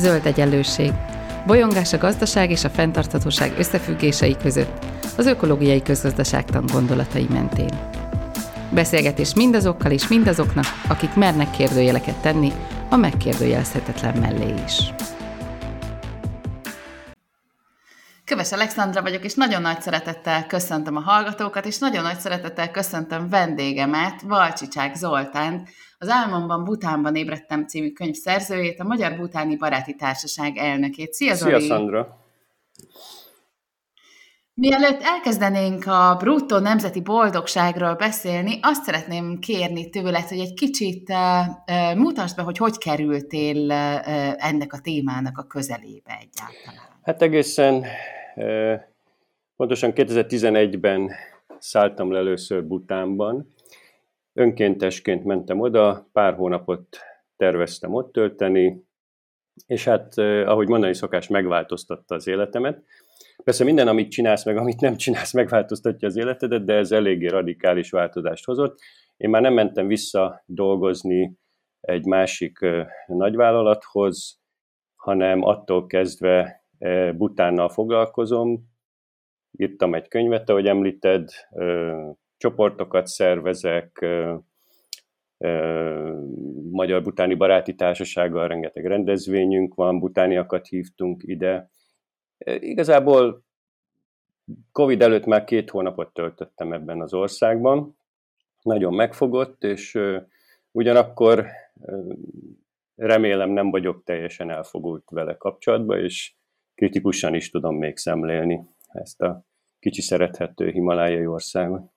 Zöld egyenlőség. Bolyongás a gazdaság és a fenntarthatóság összefüggései között, az ökológiai közgazdaságtan gondolatai mentén. Beszélgetés mindazokkal és mindazoknak, akik mernek kérdőjeleket tenni a megkérdőjelezhetetlen mellé is. Köves Alexandra vagyok, és nagyon nagy szeretettel köszöntöm a hallgatókat, és nagyon nagy szeretettel köszöntöm vendégemet, Valcsicsák Zoltánt, az Álmomban Butánban ébredtem című könyv szerzőjét, a Magyar Butáni Baráti Társaság elnökét. Szia, Zoli! Szia, Szandra! Mielőtt elkezdenénk a bruttó nemzeti boldogságról beszélni, azt szeretném kérni tőled, hogy egy kicsit uh, mutasd be, hogy hogy kerültél uh, ennek a témának a közelébe egyáltalán. Hát egészen Pontosan 2011-ben szálltam le először Butánban. Önkéntesként mentem oda, pár hónapot terveztem ott tölteni, és hát, ahogy mondani szokás, megváltoztatta az életemet. Persze minden, amit csinálsz, meg amit nem csinálsz, megváltoztatja az életedet, de ez eléggé radikális változást hozott. Én már nem mentem vissza dolgozni egy másik nagyvállalathoz, hanem attól kezdve Butánnal foglalkozom, írtam egy könyvet, ahogy említed, csoportokat szervezek, Magyar Butáni Baráti Társasággal rengeteg rendezvényünk van, butániakat hívtunk ide. Igazából Covid előtt már két hónapot töltöttem ebben az országban, nagyon megfogott, és ugyanakkor remélem nem vagyok teljesen elfogult vele kapcsolatban, és kritikusan is tudom még szemlélni ezt a kicsi szerethető himalájai országot.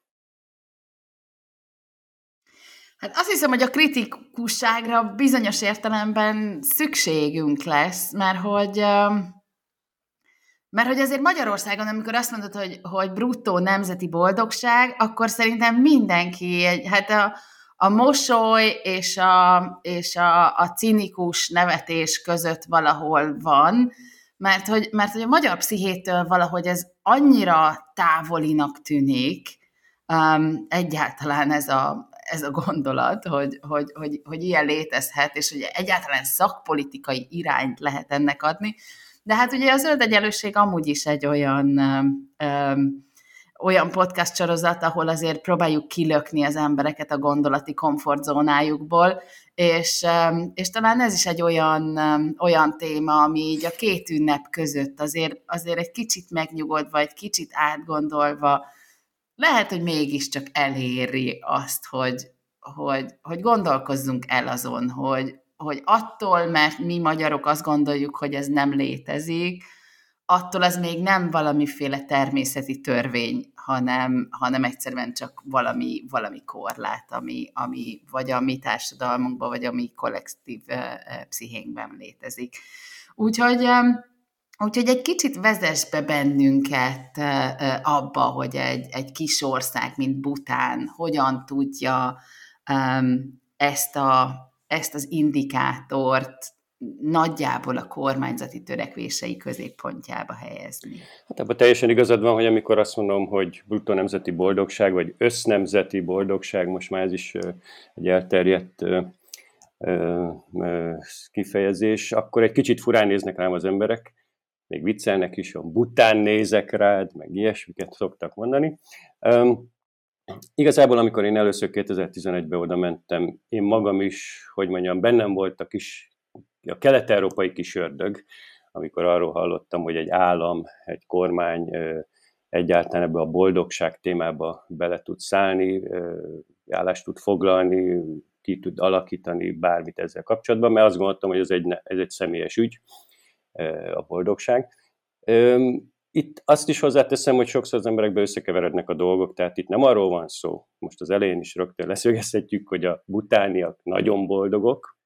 Hát azt hiszem, hogy a kritikusságra bizonyos értelemben szükségünk lesz, mert hogy mert hogy azért Magyarországon, amikor azt mondod, hogy, hogy bruttó nemzeti boldogság, akkor szerintem mindenki, hát a, a mosoly és a, és a, a cinikus nevetés között valahol van, mert hogy, mert hogy a magyar pszichétől valahogy ez annyira távolinak tűnik, um, egyáltalán ez a, ez a gondolat, hogy, hogy, hogy, hogy ilyen létezhet, és hogy egyáltalán szakpolitikai irányt lehet ennek adni. De hát ugye a zöld egyenlőség amúgy is egy olyan um, olyan podcast sorozat, ahol azért próbáljuk kilökni az embereket a gondolati komfortzónájukból, és, és talán ez is egy olyan, olyan téma, ami így a két ünnep között azért, azért egy kicsit megnyugodva, egy kicsit átgondolva, lehet, hogy mégiscsak eléri azt, hogy, hogy, hogy gondolkozzunk el azon, hogy, hogy attól, mert mi magyarok azt gondoljuk, hogy ez nem létezik, attól az még nem valamiféle természeti törvény, hanem, hanem egyszerűen csak valami, valami korlát, ami, ami vagy a mi társadalmunkban, vagy a mi kollektív pszichénkben létezik. Úgyhogy, úgyhogy egy kicsit vezess be bennünket abba, hogy egy, egy kis ország, mint Bután, hogyan tudja ezt, a, ezt az indikátort nagyjából a kormányzati törekvései középpontjába helyezni. Hát ebben teljesen igazad van, hogy amikor azt mondom, hogy bruttó nemzeti boldogság, vagy össznemzeti boldogság, most már ez is egy elterjedt kifejezés, akkor egy kicsit furán néznek rám az emberek, még viccelnek is, hogy bután nézek rád, meg ilyesmiket szoktak mondani. Igazából, amikor én először 2011-ben oda mentem, én magam is, hogy mondjam, bennem volt a kis a kelet-európai kis ördög, amikor arról hallottam, hogy egy állam, egy kormány egyáltalán ebbe a boldogság témába bele tud szállni, állást tud foglalni, ki tud alakítani bármit ezzel kapcsolatban, mert azt gondoltam, hogy ez egy, ez egy személyes ügy, a boldogság. Itt azt is hozzáteszem, hogy sokszor az emberekbe összekeverednek a dolgok, tehát itt nem arról van szó, most az elején is rögtön leszögezhetjük, hogy a butániak nagyon boldogok,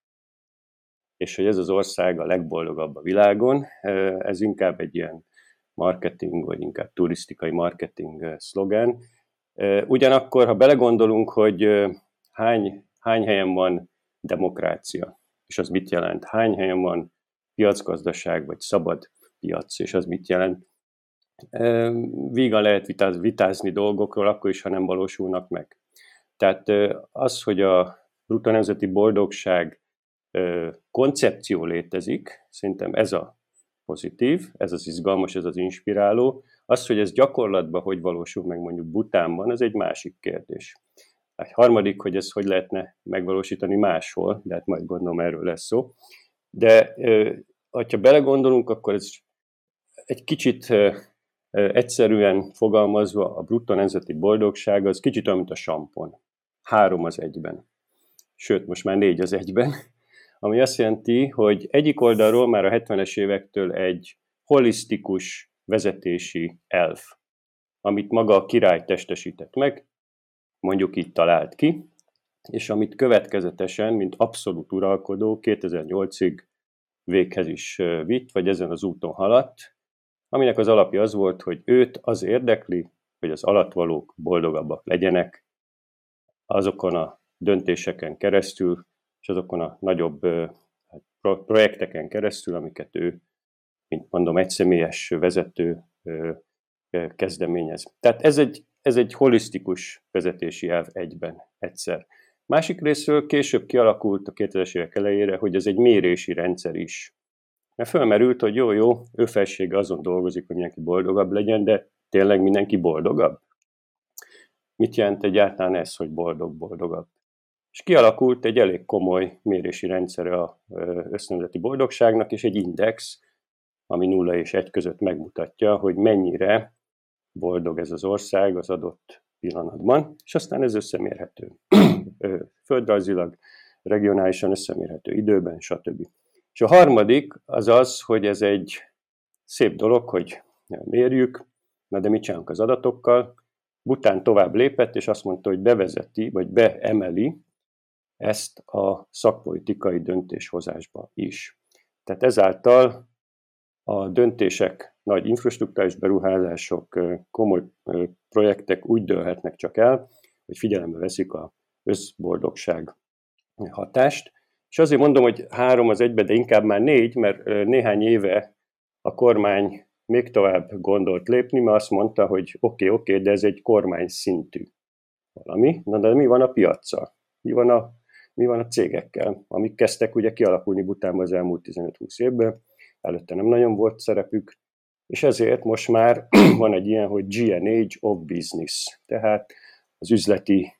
és hogy ez az ország a legboldogabb a világon. Ez inkább egy ilyen marketing, vagy inkább turisztikai marketing szlogen. Ugyanakkor, ha belegondolunk, hogy hány, hány helyen van demokrácia, és az mit jelent? Hány helyen van piacgazdaság, vagy szabad piac, és az mit jelent? Vígan lehet vitáz, vitázni dolgokról, akkor is, ha nem valósulnak meg. Tehát az, hogy a bruttó nemzeti boldogság koncepció létezik, szerintem ez a pozitív, ez az izgalmas, ez az inspiráló. Az, hogy ez gyakorlatban hogy valósul meg mondjuk Butánban, ez egy másik kérdés. Egy harmadik, hogy ez hogy lehetne megvalósítani máshol, de hát majd gondolom erről lesz szó. De ha belegondolunk, akkor ez egy kicsit egyszerűen fogalmazva a bruttó nemzeti boldogság az kicsit olyan, mint a sampon. Három az egyben. Sőt, most már négy az egyben. Ami azt jelenti, hogy egyik oldalról már a 70-es évektől egy holisztikus vezetési elf, amit maga a király testesített meg, mondjuk így talált ki, és amit következetesen, mint abszolút uralkodó 2008-ig véghez is vitt, vagy ezen az úton haladt, aminek az alapja az volt, hogy őt az érdekli, hogy az alatvalók boldogabbak legyenek azokon a döntéseken keresztül, és azokon a nagyobb hát, projekteken keresztül, amiket ő, mint mondom, egyszemélyes vezető kezdeményez. Tehát ez egy, ez egy holisztikus vezetési elv egyben, egyszer. Másik részről később kialakult a 2000-es évek elejére, hogy ez egy mérési rendszer is. Mert fölmerült, hogy jó, jó, ő felsége azon dolgozik, hogy mindenki boldogabb legyen, de tényleg mindenki boldogabb? Mit jelent egyáltalán ez, hogy boldog-boldogabb? És kialakult egy elég komoly mérési rendszere a össznemzeti boldogságnak, és egy index, ami 0 és 1 között megmutatja, hogy mennyire boldog ez az ország az adott pillanatban, és aztán ez összemérhető. Földrajzilag, regionálisan összemérhető időben, stb. És a harmadik az az, hogy ez egy szép dolog, hogy mérjük, na de mit csinálunk az adatokkal? Bután tovább lépett, és azt mondta, hogy bevezeti, vagy beemeli ezt a szakpolitikai döntéshozásba is. Tehát ezáltal a döntések, nagy infrastruktúrális beruházások, komoly projektek úgy dőlhetnek csak el, hogy figyelembe veszik a összboldogság hatást. És azért mondom, hogy három az egybe, de inkább már négy, mert néhány éve a kormány még tovább gondolt lépni, mert azt mondta, hogy oké, okay, oké, okay, de ez egy kormány szintű valami. Na de mi van a piaccal? Mi van a, mi van a cégekkel, amik kezdtek ugye kialakulni Butánban az elmúlt 15-20 évben, előtte nem nagyon volt szerepük, és ezért most már van egy ilyen, hogy GNH of Business, tehát az üzleti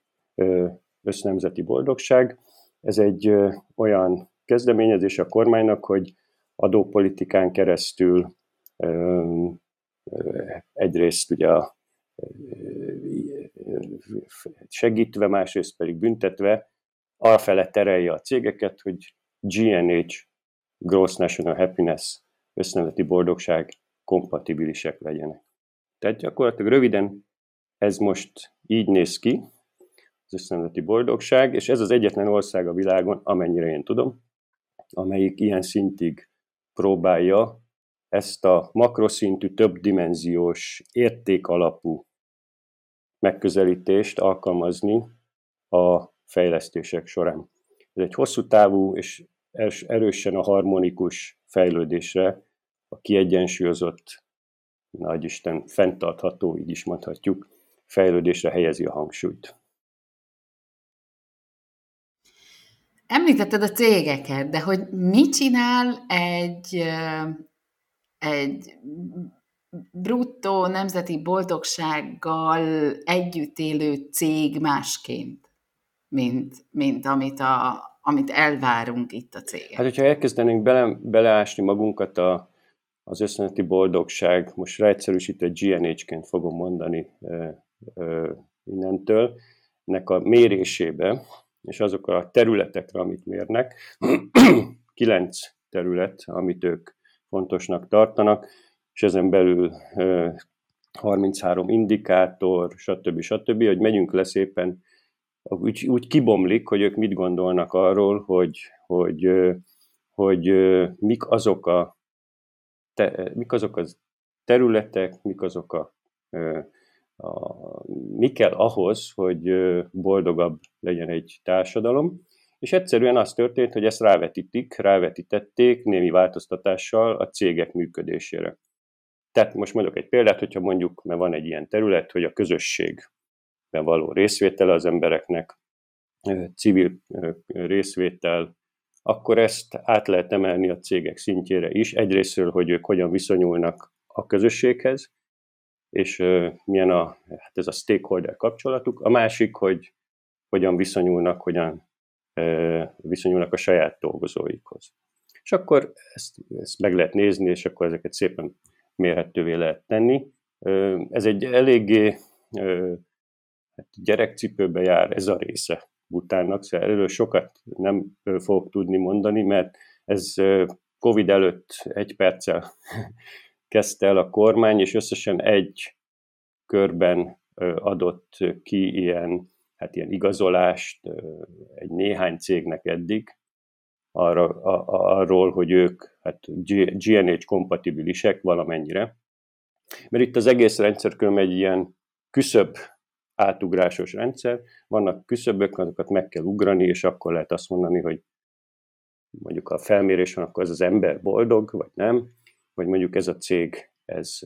össznemzeti boldogság. Ez egy olyan kezdeményezés a kormánynak, hogy adópolitikán keresztül egyrészt ugye segítve, másrészt pedig büntetve, alfele terelje a cégeket, hogy GNH, Gross National Happiness, össznevezeti boldogság kompatibilisek legyenek. Tehát gyakorlatilag röviden ez most így néz ki, az össznevezeti boldogság, és ez az egyetlen ország a világon, amennyire én tudom, amelyik ilyen szintig próbálja ezt a makroszintű, többdimenziós, értékalapú megközelítést alkalmazni a fejlesztések során. Ez egy hosszú távú és erősen a harmonikus fejlődésre, a kiegyensúlyozott, nagy Isten fenntartható, így is mondhatjuk, fejlődésre helyezi a hangsúlyt. Említetted a cégeket, de hogy mit csinál egy, egy bruttó nemzeti boldogsággal együtt élő cég másként, mint, mint amit, a, amit elvárunk itt a cégen? Hát, hogyha elkezdenénk bele, beleásni magunkat a, az összöneti boldogság, most ráegyszerűsítve GNH-ként fogom mondani ö, ö, innentől, nek a mérésébe, és azok a területekre, amit mérnek, kilenc terület, amit ők fontosnak tartanak, és ezen belül 33 indikátor, stb. stb., hogy megyünk le szépen, úgy, úgy kibomlik, hogy ők mit gondolnak arról, hogy, hogy, hogy mik azok a te, mik azok az területek, mik azok a a, mi kell ahhoz, hogy boldogabb legyen egy társadalom, és egyszerűen az történt, hogy ezt rávetítik, rávetítették némi változtatással a cégek működésére. Tehát most mondok egy példát, hogyha mondjuk, mert van egy ilyen terület, hogy a közösségben való részvétele az embereknek, civil részvétel, akkor ezt át lehet emelni a cégek szintjére is. Egyrésztről, hogy ők hogyan viszonyulnak a közösséghez, és milyen a, hát ez a stakeholder kapcsolatuk. A másik, hogy hogyan viszonyulnak, hogyan viszonyulnak a saját dolgozóikhoz. És akkor ezt, ezt meg lehet nézni, és akkor ezeket szépen mérhetővé lehet tenni. Ez egy eléggé hát gyerekcipőbe jár ez a része Butánnak, szóval erről sokat nem fogok tudni mondani, mert ez Covid előtt egy perccel kezdte el a kormány, és összesen egy körben adott ki ilyen, hát ilyen igazolást egy néhány cégnek eddig, arra, a, arról, hogy ők hát GNH kompatibilisek valamennyire. Mert itt az egész rendszer egy ilyen küszöbb átugrásos rendszer, vannak küszöbök, azokat meg kell ugrani, és akkor lehet azt mondani, hogy mondjuk a felmérés van, akkor ez az ember boldog, vagy nem, vagy mondjuk ez a cég, ez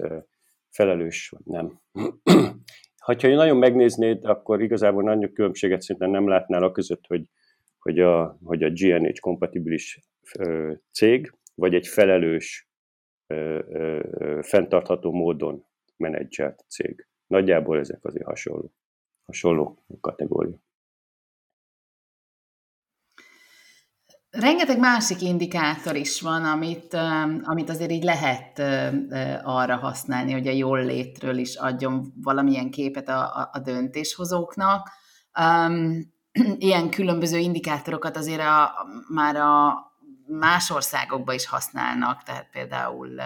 felelős, vagy nem. ha nagyon megnéznéd, akkor igazából nagy különbséget szerintem nem látnál a között, hogy, hogy, a, hogy a GNH kompatibilis cég, vagy egy felelős, fenntartható módon menedzselt cég. Nagyjából ezek azért hasonló, hasonló kategória. Rengeteg másik indikátor is van, amit, amit azért így lehet arra használni, hogy a jól létről is adjon valamilyen képet a, a, a döntéshozóknak. Ilyen különböző indikátorokat azért a, már a más országokban is használnak, tehát például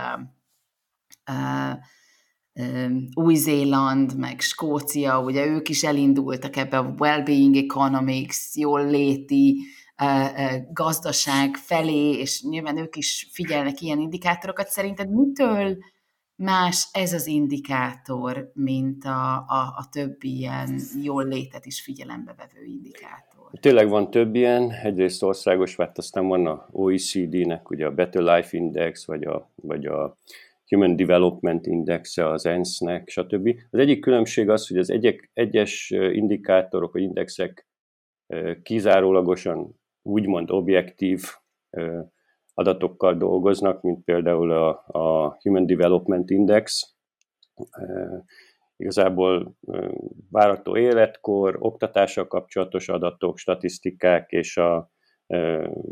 új-Zéland, meg Skócia, ugye ők is elindultak ebbe a well-being economics, jól léti, gazdaság felé, és nyilván ők is figyelnek ilyen indikátorokat. Szerinted mitől más ez az indikátor, mint a, a, a többi ilyen jól létet is figyelembe vevő indikátor? Tényleg van több ilyen, egyrészt országos, mert aztán van a OECD-nek, ugye a Better Life Index, vagy a, vagy a Human Development index az ENSZ-nek, stb. Az egyik különbség az, hogy az egyek, egyes indikátorok, vagy indexek kizárólagosan úgymond objektív adatokkal dolgoznak, mint például a, a Human Development Index. Igazából várató életkor, oktatással kapcsolatos adatok, statisztikák és a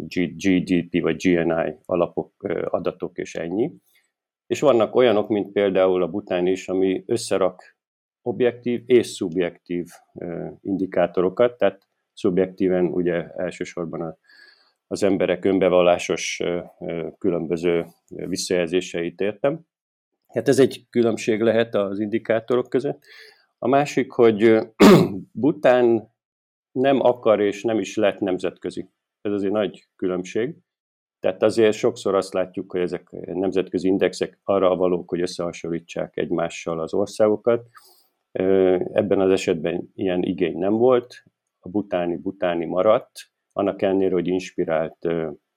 GDP vagy GNI alapok, adatok és ennyi. És vannak olyanok, mint például a bután is, ami összerak objektív és szubjektív indikátorokat, tehát szubjektíven ugye elsősorban a, az emberek önbevallásos különböző visszajelzéseit értem. Hát ez egy különbség lehet az indikátorok között. A másik, hogy Bután nem akar és nem is lett nemzetközi. Ez azért nagy különbség. Tehát azért sokszor azt látjuk, hogy ezek nemzetközi indexek arra valók, hogy összehasonlítsák egymással az országokat. Ebben az esetben ilyen igény nem volt, a butáni butáni maradt, annak ellenére, hogy inspirált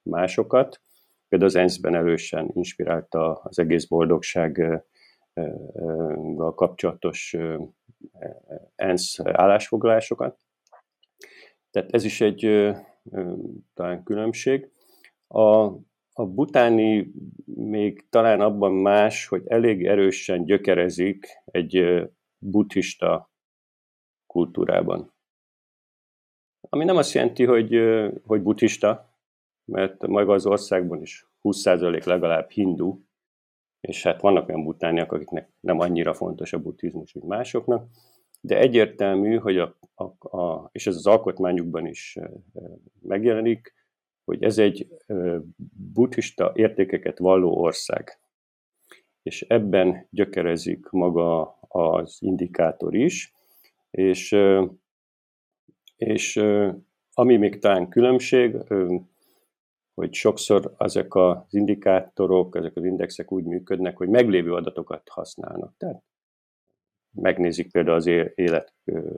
másokat. Például az ENSZ-ben elősen inspirálta az egész boldogsággal kapcsolatos ENSZ állásfoglalásokat. Tehát ez is egy talán különbség. A, a butáni még talán abban más, hogy elég erősen gyökerezik egy buddhista kultúrában. Ami nem azt jelenti, hogy, hogy buddhista, mert maga az országban is 20% legalább hindu, és hát vannak olyan butániak, akiknek nem annyira fontos a buddhizmus, mint másoknak, de egyértelmű, hogy a, a, a, és ez az alkotmányukban is megjelenik, hogy ez egy buddhista értékeket valló ország. És ebben gyökerezik maga az indikátor is, és és ami még talán különbség, hogy sokszor ezek az indikátorok, ezek az indexek úgy működnek, hogy meglévő adatokat használnak. Tehát megnézik például az élet,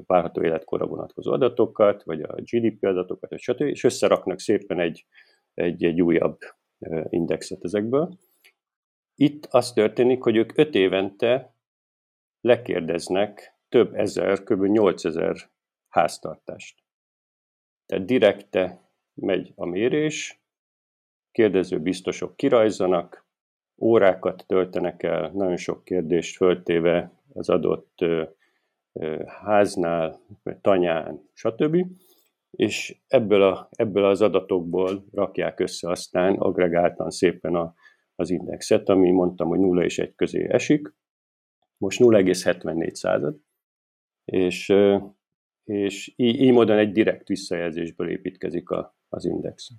várható életkorra vonatkozó adatokat, vagy a GDP adatokat, stb., és összeraknak szépen egy, egy, egy újabb indexet ezekből. Itt az történik, hogy ők öt évente lekérdeznek több ezer, kb. 8000 háztartást. Tehát direkte megy a mérés, kérdező biztosok kirajzanak, órákat töltenek el, nagyon sok kérdést föltéve az adott háznál, tanyán, stb. És ebből, a, ebből az adatokból rakják össze aztán agregáltan szépen a, az indexet, ami mondtam, hogy 0 és 1 közé esik, most 0,74 század, és, és így, így módon egy direkt visszajelzésből építkezik a, az index.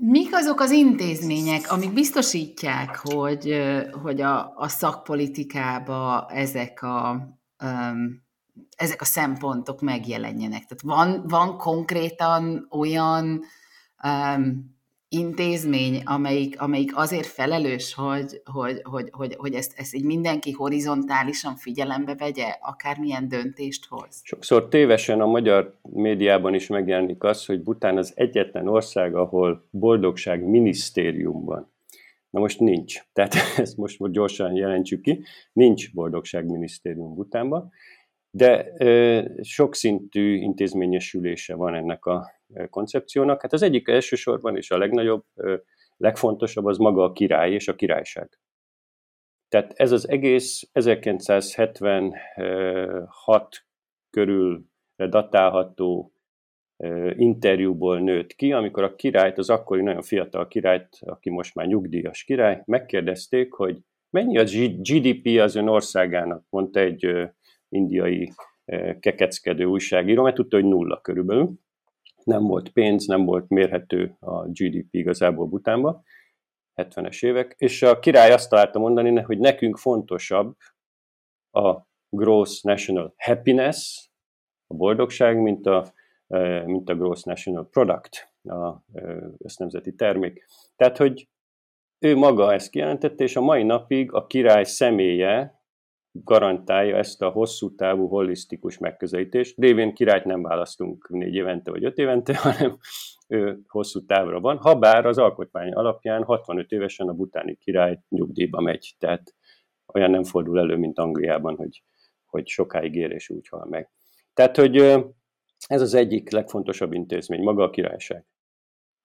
Mik azok az intézmények, amik biztosítják, hogy, hogy a, a szakpolitikába ezek a, ezek a szempontok megjelenjenek? Tehát van, van konkrétan olyan intézmény, amelyik, amelyik azért felelős, hogy, hogy, hogy, hogy, hogy ezt, ezt így mindenki horizontálisan figyelembe vegye, akármilyen döntést hoz? Sokszor tévesen a magyar médiában is megjelenik az, hogy Bután az egyetlen ország, ahol boldogság minisztérium van. Na most nincs. Tehát ezt most gyorsan jelentsük ki. Nincs boldogság minisztérium Butánban, de sokszintű intézményesülése van ennek a koncepciónak. Hát az egyik elsősorban és a legnagyobb, legfontosabb az maga a király és a királyság. Tehát ez az egész 1976 körül datálható interjúból nőtt ki, amikor a királyt, az akkori nagyon fiatal királyt, aki most már nyugdíjas király, megkérdezték, hogy mennyi a GDP az ön országának, mondta egy indiai kekeckedő újságíró, mert tudta, hogy nulla körülbelül nem volt pénz, nem volt mérhető a GDP igazából Butánban, 70-es évek, és a király azt találta mondani, hogy nekünk fontosabb a gross national happiness, a boldogság, mint a, e, mint a gross national product, a e, össznemzeti termék. Tehát, hogy ő maga ezt kijelentette, és a mai napig a király személye garantálja ezt a hosszú távú holisztikus megközelítést. Révén királyt nem választunk négy évente vagy öt évente, hanem ő hosszú távra van, ha bár az alkotmány alapján 65 évesen a butáni király nyugdíjba megy, tehát olyan nem fordul elő, mint Angliában, hogy, hogy sokáig ér és úgy hal meg. Tehát, hogy ez az egyik legfontosabb intézmény, maga a királyság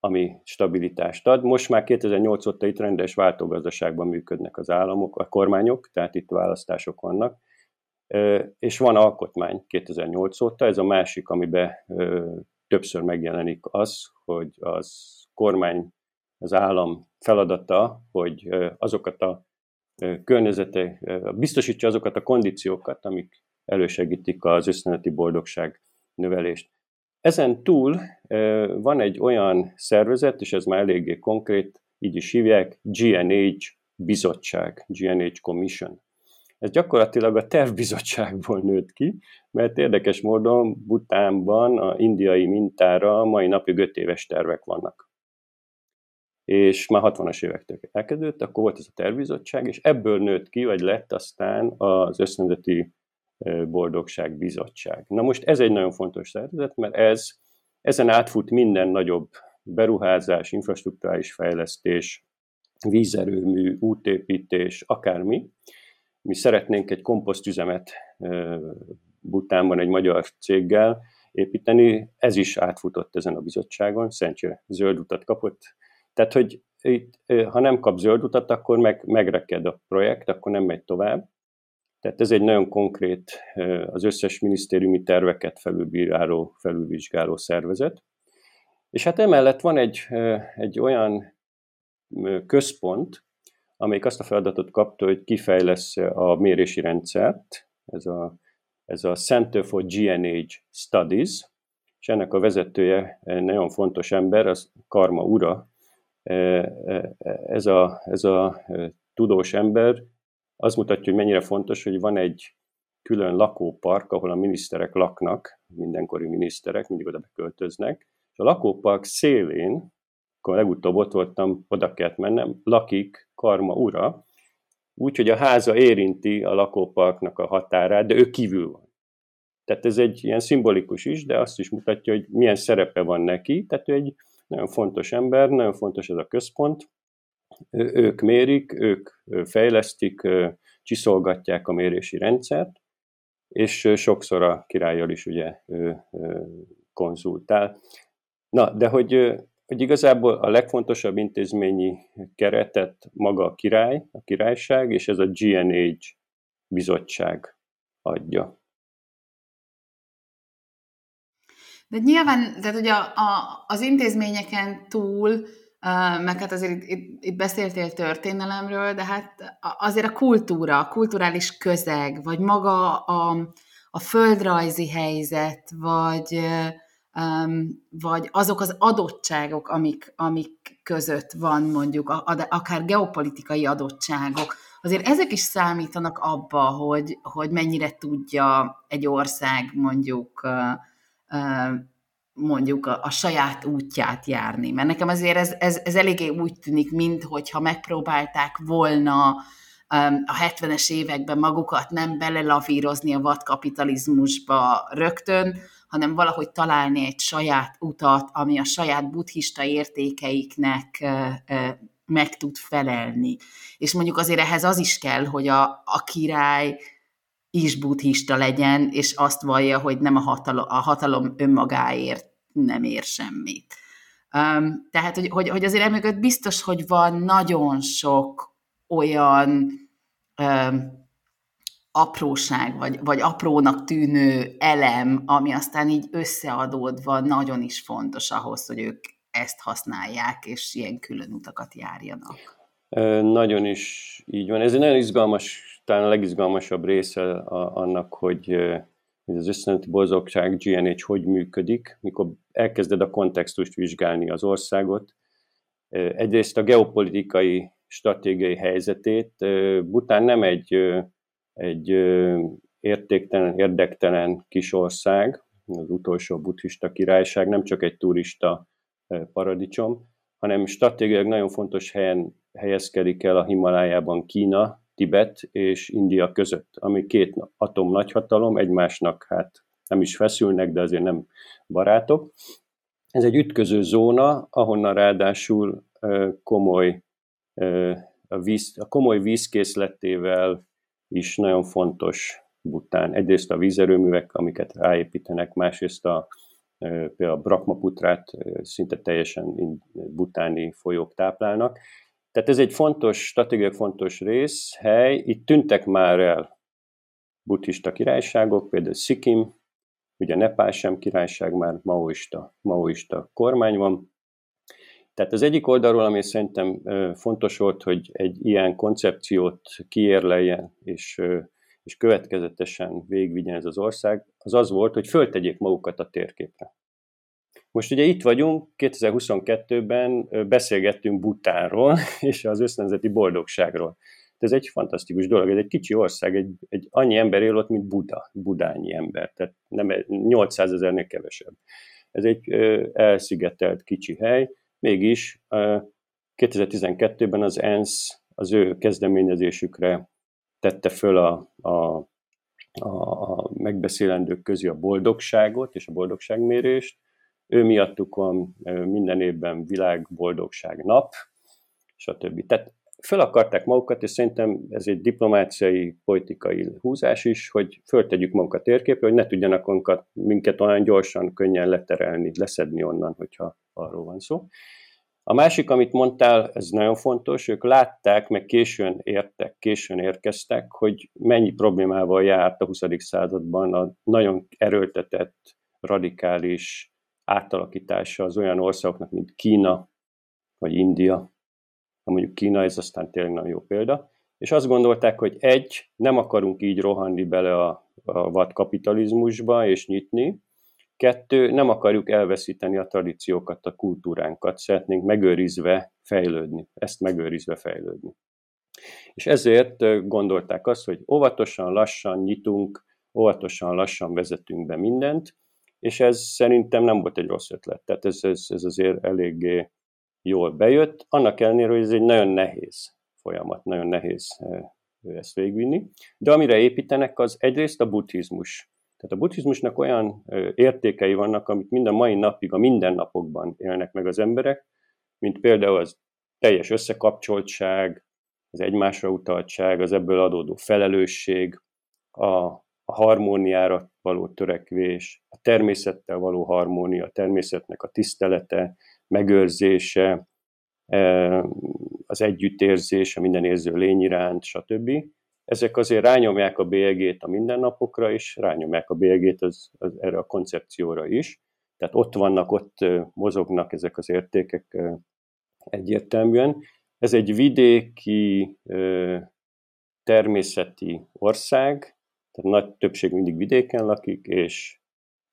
ami stabilitást ad. Most már 2008 óta itt rendes váltógazdaságban működnek az államok, a kormányok, tehát itt választások vannak, és van alkotmány 2008 óta, ez a másik, amiben többször megjelenik az, hogy az kormány, az állam feladata, hogy azokat a környezete, biztosítja azokat a kondíciókat, amik elősegítik az összeneti boldogság növelést. Ezen túl van egy olyan szervezet, és ez már eléggé konkrét, így is hívják, GNH bizottság, GNH Commission. Ez gyakorlatilag a tervbizottságból nőtt ki, mert érdekes módon Butánban a indiai mintára mai napig 5 éves tervek vannak. És már 60-as évektől elkezdődött, akkor volt ez a tervbizottság, és ebből nőtt ki, vagy lett aztán az össznemzeti Boldogság Bizottság. Na most ez egy nagyon fontos szervezet, mert ez, ezen átfut minden nagyobb beruházás, infrastruktúrális fejlesztés, vízerőmű, útépítés, akármi. Mi szeretnénk egy komposztüzemet Butánban egy magyar céggel építeni, ez is átfutott ezen a bizottságon, Szentse zöld utat kapott. Tehát, hogy itt, ha nem kap zöld utat, akkor meg, megreked a projekt, akkor nem megy tovább. Tehát ez egy nagyon konkrét, az összes minisztériumi terveket felülbíráló, felülvizsgáló szervezet. És hát emellett van egy, egy olyan központ, amelyik azt a feladatot kapta, hogy kifejlesz a mérési rendszert, ez a, ez a Center for GNH Studies, és ennek a vezetője nagyon fontos ember, az Karma Ura. Ez a, ez a tudós ember az mutatja, hogy mennyire fontos, hogy van egy külön lakópark, ahol a miniszterek laknak, mindenkori miniszterek mindig oda beköltöznek, és a lakópark szélén, akkor legutóbb ott voltam, oda kellett mennem, lakik Karma ura, úgyhogy a háza érinti a lakóparknak a határát, de ő kívül van. Tehát ez egy ilyen szimbolikus is, de azt is mutatja, hogy milyen szerepe van neki. Tehát ő egy nagyon fontos ember, nagyon fontos ez a központ, ők mérik, ők fejlesztik, csiszolgatják a mérési rendszert, és sokszor a királyjal is ugye konzultál. Na, de hogy, hogy igazából a legfontosabb intézményi keretet maga a király, a királyság, és ez a GNH bizottság adja. De nyilván, tehát ugye a, a, az intézményeken túl, meg hát azért itt, itt, itt beszéltél történelemről, de hát azért a kultúra, a kulturális közeg, vagy maga a, a földrajzi helyzet, vagy, vagy azok az adottságok, amik, amik között van mondjuk, akár geopolitikai adottságok, azért ezek is számítanak abba, hogy, hogy mennyire tudja egy ország mondjuk mondjuk a, a saját útját járni. Mert nekem azért ez, ez, ez eléggé úgy tűnik, mintha megpróbálták volna a 70-es években magukat nem belelavírozni a vadkapitalizmusba rögtön, hanem valahogy találni egy saját utat, ami a saját buddhista értékeiknek meg tud felelni. És mondjuk azért ehhez az is kell, hogy a, a király is buddhista legyen, és azt vallja, hogy nem a hatalom, a hatalom önmagáért nem ér semmit. Um, tehát, hogy, hogy, hogy azért emögött biztos, hogy van nagyon sok olyan um, apróság, vagy, vagy aprónak tűnő elem, ami aztán így összeadódva nagyon is fontos ahhoz, hogy ők ezt használják, és ilyen külön utakat járjanak. Nagyon is így van. Ez egy nagyon izgalmas talán a legizgalmasabb része a, annak, hogy, hogy az összeneti boldogság GNH hogy működik, mikor elkezded a kontextust vizsgálni az országot. Egyrészt a geopolitikai stratégiai helyzetét. Bután nem egy, egy értéktelen, érdektelen kis ország, az utolsó buddhista királyság, nem csak egy turista paradicsom, hanem stratégiailag nagyon fontos helyen helyezkedik el a Himalájában Kína, Tibet és India között, ami két atom nagyhatalom, egymásnak hát nem is feszülnek, de azért nem barátok. Ez egy ütköző zóna, ahonnan ráadásul komoly, a, víz, a komoly vízkészletével is nagyon fontos Bután. Egyrészt a vízerőművek, amiket ráépítenek, másrészt a, például a Brahmaputrát szinte teljesen butáni folyók táplálnak, tehát ez egy fontos, stratégiai fontos rész, hely. Itt tűntek már el buddhista királyságok, például Sikkim, ugye Nepál sem királyság, már maoista, maoista kormány van. Tehát az egyik oldalról, ami szerintem fontos volt, hogy egy ilyen koncepciót kiérleljen, és, és következetesen végvigyen ez az ország, az az volt, hogy föltegyék magukat a térképre. Most ugye itt vagyunk, 2022-ben beszélgettünk Butánról és az össznemzeti boldogságról. Ez egy fantasztikus dolog, ez egy kicsi ország, egy, egy annyi ember él ott, mint Buda, budányi ember, tehát nem 800 ezernél kevesebb. Ez egy elszigetelt kicsi hely, mégis 2012-ben az ENSZ az ő kezdeményezésükre tette föl a, a, a megbeszélendők közé a boldogságot és a boldogságmérést, ő miattuk van minden évben világboldogság nap, stb. Tehát föl akarták magukat, és szerintem ez egy diplomáciai, politikai húzás is, hogy föltegyük magunkat térképre, hogy ne tudjanak minket, minket olyan gyorsan, könnyen leterelni, leszedni onnan, hogyha arról van szó. A másik, amit mondtál, ez nagyon fontos, ők látták, meg későn értek, későn érkeztek, hogy mennyi problémával járt a 20. században a nagyon erőltetett, radikális átalakítása az olyan országoknak, mint Kína vagy India. Ha mondjuk Kína, ez aztán tényleg nagyon jó példa. És azt gondolták, hogy egy, nem akarunk így rohanni bele a, a vadkapitalizmusba és nyitni, Kettő, nem akarjuk elveszíteni a tradíciókat, a kultúránkat, szeretnénk megőrizve fejlődni, ezt megőrizve fejlődni. És ezért gondolták azt, hogy óvatosan, lassan nyitunk, óvatosan, lassan vezetünk be mindent, és ez szerintem nem volt egy rossz ötlet. Tehát ez, ez, ez azért eléggé jól bejött, annak ellenére, hogy ez egy nagyon nehéz folyamat, nagyon nehéz ezt végvinni. De amire építenek, az egyrészt a buddhizmus. Tehát a buddhizmusnak olyan értékei vannak, amit mind a mai napig, a mindennapokban élnek meg az emberek, mint például az teljes összekapcsoltság, az egymásra utaltság, az ebből adódó felelősség, a, a harmóniára való törekvés, a természettel való harmónia, a természetnek a tisztelete, megőrzése, az együttérzés, a minden érző lény iránt, stb. Ezek azért rányomják a bélyegét a mindennapokra is, rányomják a bélyegét az, az, erre a koncepcióra is. Tehát ott vannak, ott mozognak ezek az értékek egyértelműen. Ez egy vidéki természeti ország, tehát nagy többség mindig vidéken lakik, és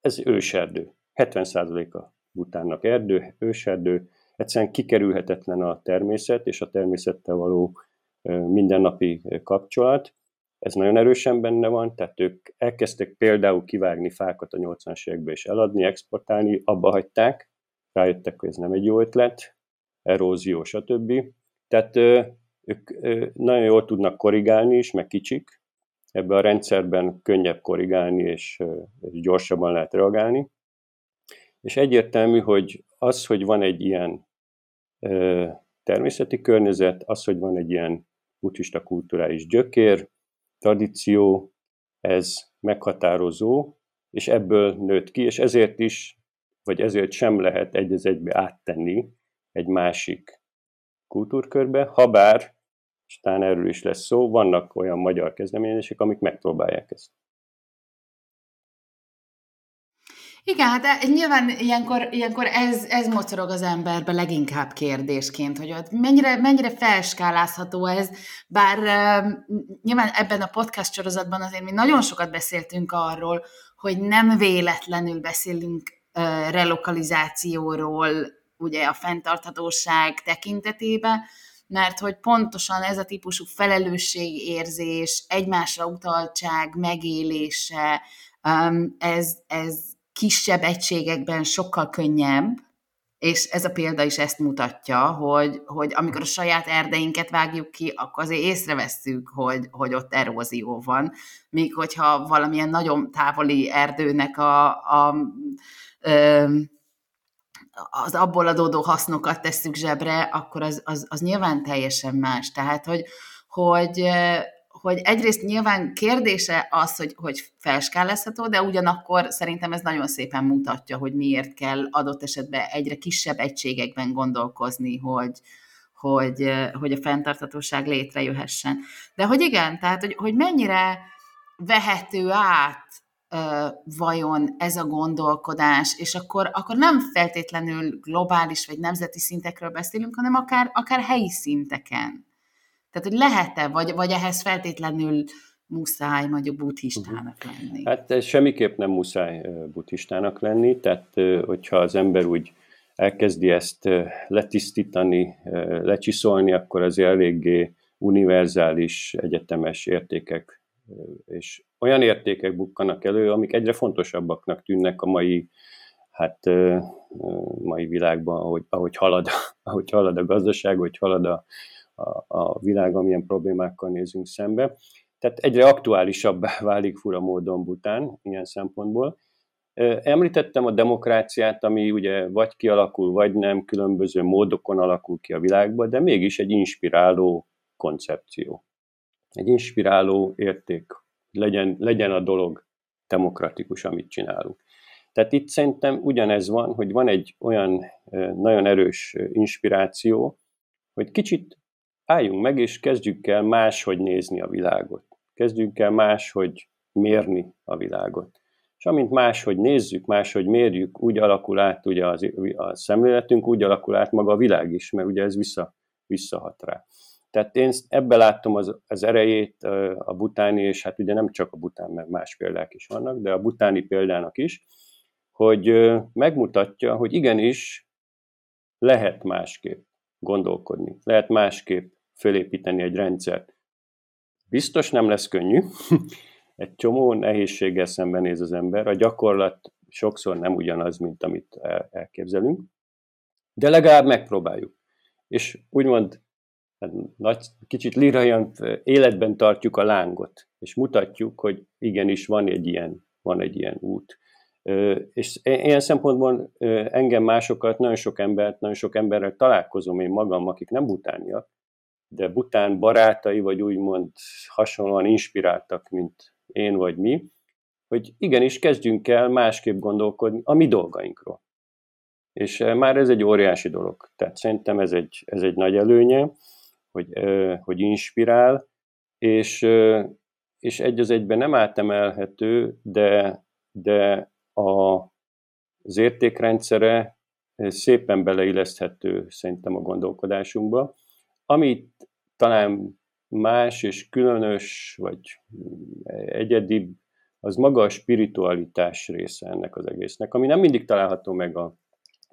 ez őserdő. 70%-a Butánnak erdő, őserdő, egyszerűen kikerülhetetlen a természet és a természettel való mindennapi kapcsolat. Ez nagyon erősen benne van, tehát ők elkezdtek például kivágni fákat a 80-as években és eladni, exportálni, abba hagyták, rájöttek, hogy ez nem egy jó ötlet, erózió, stb. Tehát ők nagyon jól tudnak korrigálni is, meg kicsik. Ebben a rendszerben könnyebb korrigálni, és, és gyorsabban lehet reagálni. És egyértelmű, hogy az, hogy van egy ilyen természeti környezet, az, hogy van egy ilyen buddhista kulturális gyökér, tradíció, ez meghatározó, és ebből nőtt ki, és ezért is, vagy ezért sem lehet egy az egybe áttenni egy másik kultúrkörbe, ha bár, és talán erről is lesz szó, vannak olyan magyar kezdeményezések, amik megpróbálják ezt. Igen, hát e, nyilván ilyenkor, ilyenkor ez, ez mocorog az emberbe leginkább kérdésként, hogy mennyire, mennyire felskálázható ez, bár uh, nyilván ebben a podcast sorozatban azért mi nagyon sokat beszéltünk arról, hogy nem véletlenül beszélünk uh, relokalizációról, ugye a fenntarthatóság tekintetében, mert hogy pontosan ez a típusú felelősségérzés, egymásra utaltság, megélése, ez, ez kisebb egységekben sokkal könnyebb, és ez a példa is ezt mutatja, hogy, hogy amikor a saját erdeinket vágjuk ki, akkor azért észrevesszük, hogy, hogy ott erózió van. Míg hogyha valamilyen nagyon távoli erdőnek a, a, a az abból adódó hasznokat tesszük zsebre, akkor az, az, az nyilván teljesen más. Tehát, hogy, hogy hogy egyrészt nyilván kérdése az, hogy, hogy felskálezhető, de ugyanakkor szerintem ez nagyon szépen mutatja, hogy miért kell adott esetben egyre kisebb egységekben gondolkozni, hogy, hogy, hogy a fenntartatóság létrejöhessen. De hogy igen, tehát hogy, hogy mennyire vehető át vajon ez a gondolkodás, és akkor, akkor nem feltétlenül globális vagy nemzeti szintekről beszélünk, hanem akár, akár helyi szinteken. Tehát, hogy lehet-e, vagy, vagy ehhez feltétlenül muszáj mondjuk buddhistának lenni? Hát semmiképp nem muszáj buddhistának lenni, tehát hogyha az ember úgy elkezdi ezt letisztítani, lecsiszolni, akkor az eléggé univerzális, egyetemes értékek, és olyan értékek bukkanak elő, amik egyre fontosabbaknak tűnnek a mai, hát mai világban, ahogy, ahogy, halad, ahogy halad a gazdaság, ahogy halad a, a, a világ, amilyen problémákkal nézünk szembe. Tehát egyre aktuálisabbá válik fura módon Bután ilyen szempontból. Említettem a demokráciát, ami ugye vagy kialakul, vagy nem, különböző módokon alakul ki a világban, de mégis egy inspiráló koncepció. Egy inspiráló érték. Legyen, legyen a dolog demokratikus, amit csinálunk. Tehát itt szerintem ugyanez van, hogy van egy olyan nagyon erős inspiráció, hogy kicsit álljunk meg, és kezdjük el máshogy nézni a világot. Kezdjünk el máshogy mérni a világot. És amint máshogy nézzük, máshogy mérjük, úgy alakul át ugye az, a szemléletünk, úgy alakul át maga a világ is, mert ugye ez vissza, visszahat rá. Tehát én ebbe láttam az, az erejét a butáni, és hát ugye nem csak a bután, mert más példák is vannak, de a butáni példának is, hogy megmutatja, hogy igenis lehet másképp gondolkodni, lehet másképp fölépíteni egy rendszert. Biztos nem lesz könnyű, egy csomó nehézséggel szembenéz az ember, a gyakorlat sokszor nem ugyanaz, mint amit elképzelünk, de legalább megpróbáljuk. És úgymond nagy, kicsit liraian életben tartjuk a lángot, és mutatjuk, hogy igenis van egy ilyen, van egy ilyen út. És ilyen szempontból engem másokat, nagyon sok embert, nagyon sok emberrel találkozom én magam, akik nem butániak, de Bután barátai, vagy úgymond hasonlóan inspiráltak, mint én vagy mi, hogy igenis kezdjünk el másképp gondolkodni a mi dolgainkról. És már ez egy óriási dolog. Tehát szerintem ez egy, ez egy nagy előnye, hogy, hogy inspirál, és, és egy az egyben nem átemelhető, de, de a, az értékrendszere szépen beleilleszthető szerintem a gondolkodásunkba. Amit talán más és különös, vagy egyedi, az maga a spiritualitás része ennek az egésznek, ami nem mindig található meg a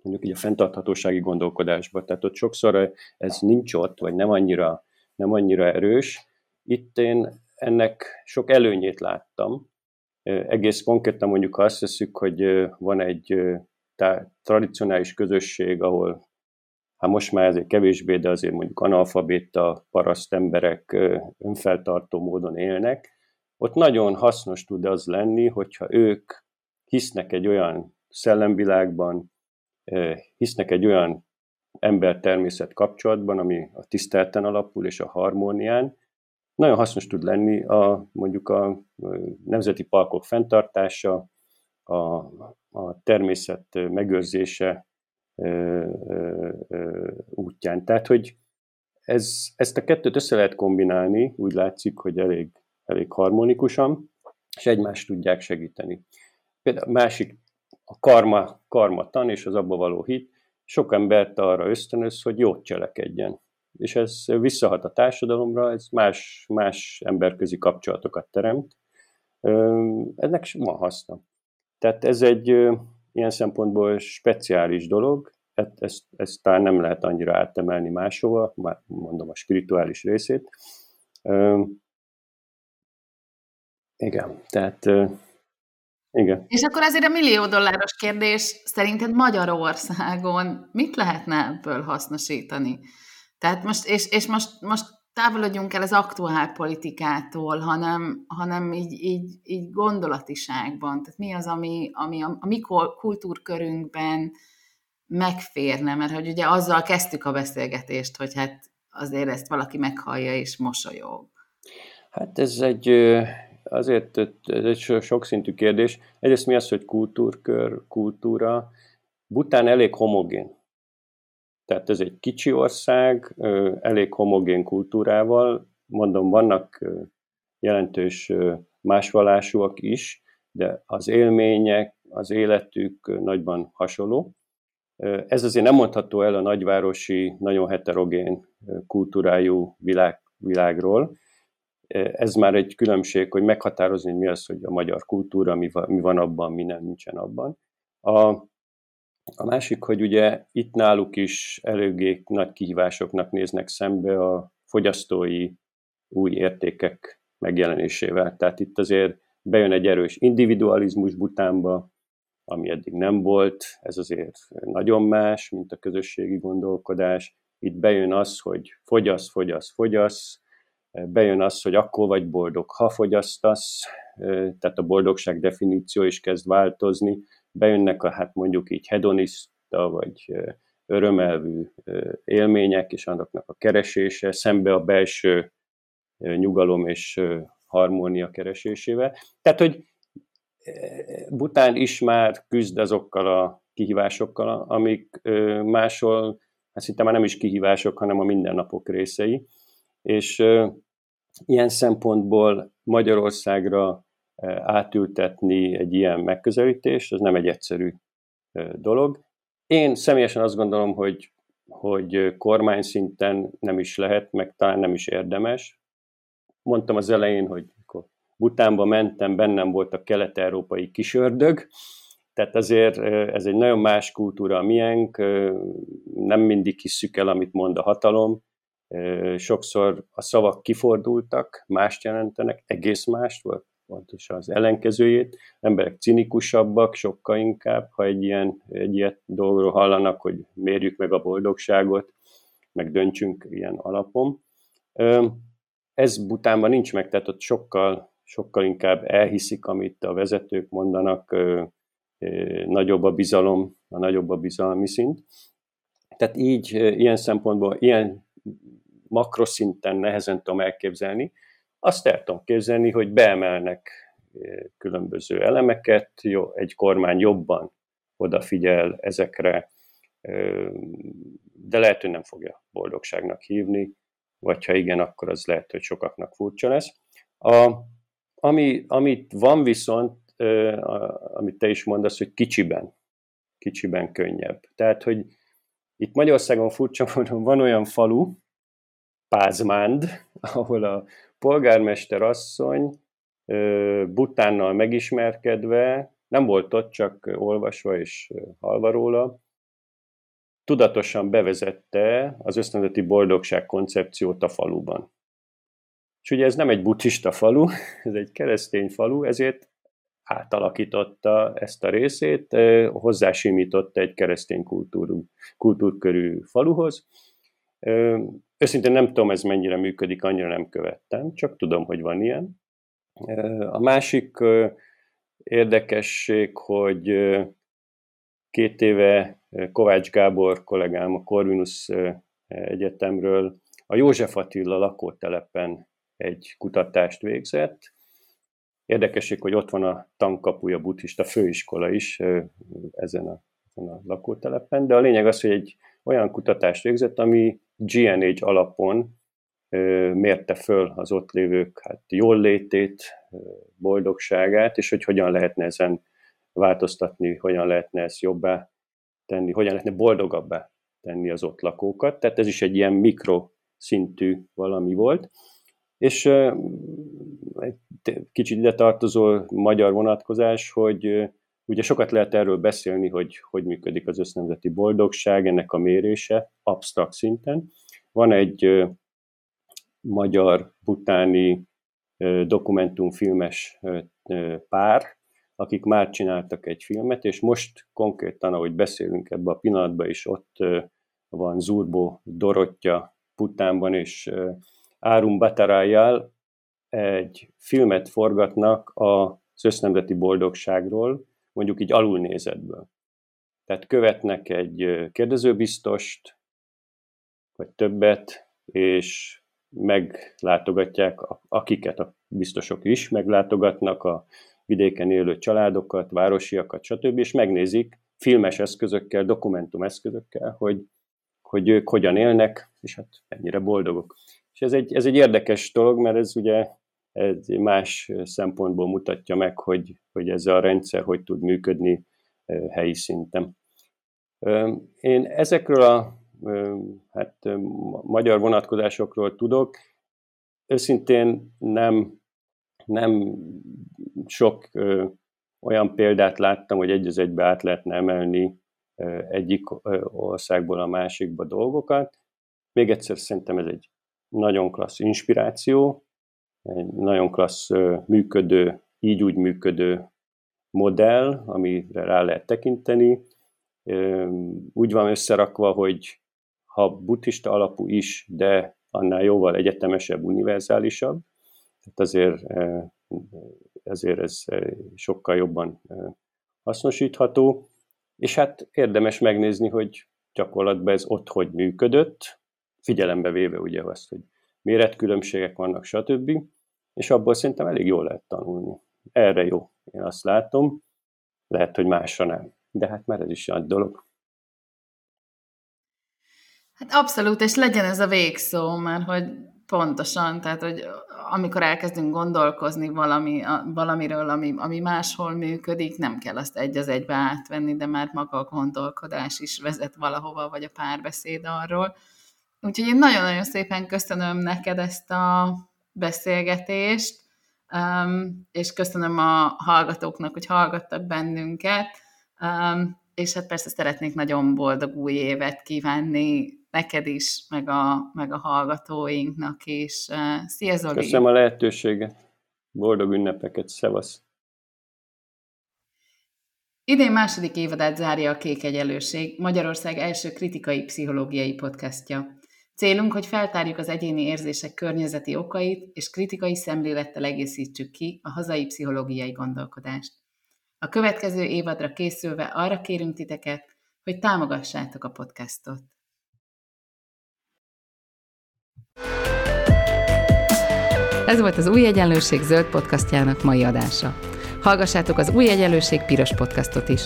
mondjuk így a fenntarthatósági gondolkodásban, tehát ott sokszor ez nincs ott, vagy nem annyira, nem annyira erős. Itt én ennek sok előnyét láttam. Egész konkrétan mondjuk, ha azt veszük, hogy van egy tradicionális közösség, ahol hát most már ezért kevésbé, de azért mondjuk analfabéta paraszt emberek önfeltartó módon élnek, ott nagyon hasznos tud az lenni, hogyha ők hisznek egy olyan szellemvilágban, hisznek egy olyan ember-természet kapcsolatban, ami a tisztelten alapul és a harmónián, nagyon hasznos tud lenni a, mondjuk a nemzeti parkok fenntartása, a, a természet megőrzése útján. Tehát, hogy ez, ezt a kettőt össze lehet kombinálni, úgy látszik, hogy elég, elég harmonikusan, és egymást tudják segíteni. Például másik a karma, karma tan és az abba való hit sok embert arra ösztönöz, hogy jót cselekedjen. És ez visszahat a társadalomra, ez más, más emberközi kapcsolatokat teremt. Ennek van haszna. Tehát ez egy ilyen szempontból speciális dolog, ezt, ezt, ezt talán nem lehet annyira átemelni máshova, mondom a spirituális részét. Igen, tehát igen. És akkor azért a millió dolláros kérdés, szerinted Magyarországon mit lehetne ebből hasznosítani? Tehát most, és, és most, most távolodjunk el az aktuál politikától, hanem, hanem így, így, így gondolatiságban. Tehát mi az, ami, ami a, a mi kultúrkörünkben megférne, mert hogy ugye azzal kezdtük a beszélgetést, hogy hát azért ezt valaki meghallja és mosolyog. Hát ez egy azért ez egy sokszintű kérdés. Egyrészt mi az, hogy kultúrkör, kultúra. Bután elég homogén. Tehát ez egy kicsi ország, elég homogén kultúrával. Mondom, vannak jelentős másvalásúak is, de az élmények, az életük nagyban hasonló. Ez azért nem mondható el a nagyvárosi, nagyon heterogén kultúrájú világ, világról, ez már egy különbség, hogy meghatározni, hogy mi az, hogy a magyar kultúra, mi van, mi van abban, mi nem nincsen abban. A, a másik, hogy ugye itt náluk is eléggé nagy kihívásoknak néznek szembe a fogyasztói új értékek megjelenésével. Tehát itt azért bejön egy erős individualizmus Butánba, ami eddig nem volt, ez azért nagyon más, mint a közösségi gondolkodás. Itt bejön az, hogy fogyasz, fogyasz, fogyasz, bejön az, hogy akkor vagy boldog, ha fogyasztasz, tehát a boldogság definíció is kezd változni, bejönnek a hát mondjuk így hedonista vagy örömelvű élmények és annaknak a keresése, szembe a belső nyugalom és harmónia keresésével. Tehát, hogy Bután is már küzd azokkal a kihívásokkal, amik máshol, hát szinte már nem is kihívások, hanem a mindennapok részei. És Ilyen szempontból Magyarországra eh, átültetni egy ilyen megközelítést, az nem egy egyszerű eh, dolog. Én személyesen azt gondolom, hogy, hogy kormány szinten nem is lehet, meg talán nem is érdemes. Mondtam az elején, hogy akkor Butánba mentem, bennem volt a kelet-európai kisördög, tehát azért eh, ez egy nagyon más kultúra a miénk, nem mindig hisszük el, amit mond a hatalom, sokszor a szavak kifordultak, mást jelentenek, egész mást, vagy pontosan az ellenkezőjét. Emberek cinikusabbak, sokkal inkább, ha egy ilyen egy ilyet dolgról hallanak, hogy mérjük meg a boldogságot, meg döntsünk ilyen alapon. Ez Butánban nincs meg, tehát ott sokkal, sokkal inkább elhiszik, amit a vezetők mondanak, nagyobb a bizalom, a nagyobb a bizalmi szint. Tehát így, ilyen szempontból, ilyen makroszinten nehezen tudom elképzelni. Azt el tudom képzelni, hogy beemelnek különböző elemeket, jó, egy kormány jobban odafigyel ezekre, de lehet, hogy nem fogja boldogságnak hívni, vagy ha igen, akkor az lehet, hogy sokaknak furcsa lesz. A, ami, amit van viszont, amit te is mondasz, hogy kicsiben, kicsiben könnyebb. Tehát, hogy itt Magyarországon furcsa módon van olyan falu, Pázmánd, ahol a polgármester asszony Butánnal megismerkedve, nem volt ott, csak olvasva és halva róla, tudatosan bevezette az ösztönzeti boldogság koncepciót a faluban. És ugye ez nem egy buddhista falu, ez egy keresztény falu, ezért átalakította ezt a részét, hozzásimította egy keresztény kultúrú, kultúrkörű faluhoz. Őszintén nem tudom, ez mennyire működik, annyira nem követtem, csak tudom, hogy van ilyen. A másik érdekesség, hogy két éve Kovács Gábor kollégám a Corvinus Egyetemről a József Attila lakótelepen egy kutatást végzett. Érdekesség, hogy ott van a tankapuja buddhista főiskola is ezen a, ezen a lakótelepen, de a lényeg az, hogy egy olyan kutatást végzett, ami GNH alapon mérte föl az ott lévők hát jól létét, boldogságát, és hogy hogyan lehetne ezen változtatni, hogyan lehetne ezt jobbá tenni, hogyan lehetne boldogabbá tenni az ott lakókat. Tehát ez is egy ilyen mikroszintű valami volt. És egy kicsit ide tartozó magyar vonatkozás, hogy ugye sokat lehet erről beszélni, hogy hogy működik az össznemzeti boldogság, ennek a mérése absztrakt szinten. Van egy magyar butáni dokumentumfilmes pár, akik már csináltak egy filmet, és most konkrétan, ahogy beszélünk ebbe a pillanatban is, ott van Zurbo Dorottya Putánban, és Árum Batarájjal egy filmet forgatnak az össznemzeti boldogságról, mondjuk így alulnézetből. Tehát követnek egy kérdezőbiztost, vagy többet, és meglátogatják, akiket a biztosok is meglátogatnak, a vidéken élő családokat, városiakat, stb., és megnézik filmes eszközökkel, dokumentum eszközökkel, hogy, hogy ők hogyan élnek, és hát mennyire boldogok. És ez egy, ez egy érdekes dolog, mert ez ugye egy más szempontból mutatja meg, hogy, hogy ez a rendszer hogy tud működni helyi szinten. Én ezekről a hát, magyar vonatkozásokról tudok, őszintén nem, nem sok olyan példát láttam, hogy egy az egybe át lehetne emelni egyik országból a másikba dolgokat. Még egyszer szerintem ez egy nagyon klassz inspiráció, egy nagyon klassz működő, így úgy működő modell, amire rá lehet tekinteni. Úgy van összerakva, hogy ha buddhista alapú is, de annál jóval egyetemesebb, univerzálisabb, tehát azért, ezért ez sokkal jobban hasznosítható, és hát érdemes megnézni, hogy gyakorlatban ez ott hogy működött, figyelembe véve ugye azt, hogy méretkülönbségek vannak, stb. És abból szerintem elég jól lehet tanulni. Erre jó, én azt látom. Lehet, hogy másra nem. De hát már ez is nagy dolog. Hát abszolút, és legyen ez a végszó, mert hogy pontosan, tehát hogy amikor elkezdünk gondolkozni valami, valamiről, ami, ami máshol működik, nem kell azt egy az egybe átvenni, de már maga a gondolkodás is vezet valahova, vagy a párbeszéd arról. Úgyhogy én nagyon-nagyon szépen köszönöm neked ezt a beszélgetést, um, és köszönöm a hallgatóknak, hogy hallgattak bennünket, um, és hát persze szeretnék nagyon boldog új évet kívánni neked is, meg a, meg a hallgatóinknak is. Szia Zoli! Köszönöm a lehetőséget! Boldog ünnepeket! Szevasz! Idén második évadát zárja a Kék Egyelőség, Magyarország első kritikai pszichológiai podcastja. Célunk, hogy feltárjuk az egyéni érzések környezeti okait, és kritikai szemlélettel egészítsük ki a hazai pszichológiai gondolkodást. A következő évadra készülve arra kérünk titeket, hogy támogassátok a podcastot. Ez volt az Új Egyenlőség zöld podcastjának mai adása. Hallgassátok az Új Egyenlőség piros podcastot is.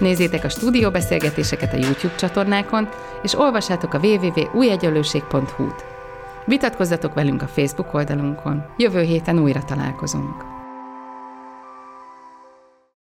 Nézzétek a stúdióbeszélgetéseket a YouTube csatornákon, és olvassátok a www.újegyenlőség.hu-t. Vitatkozzatok velünk a Facebook oldalunkon. Jövő héten újra találkozunk.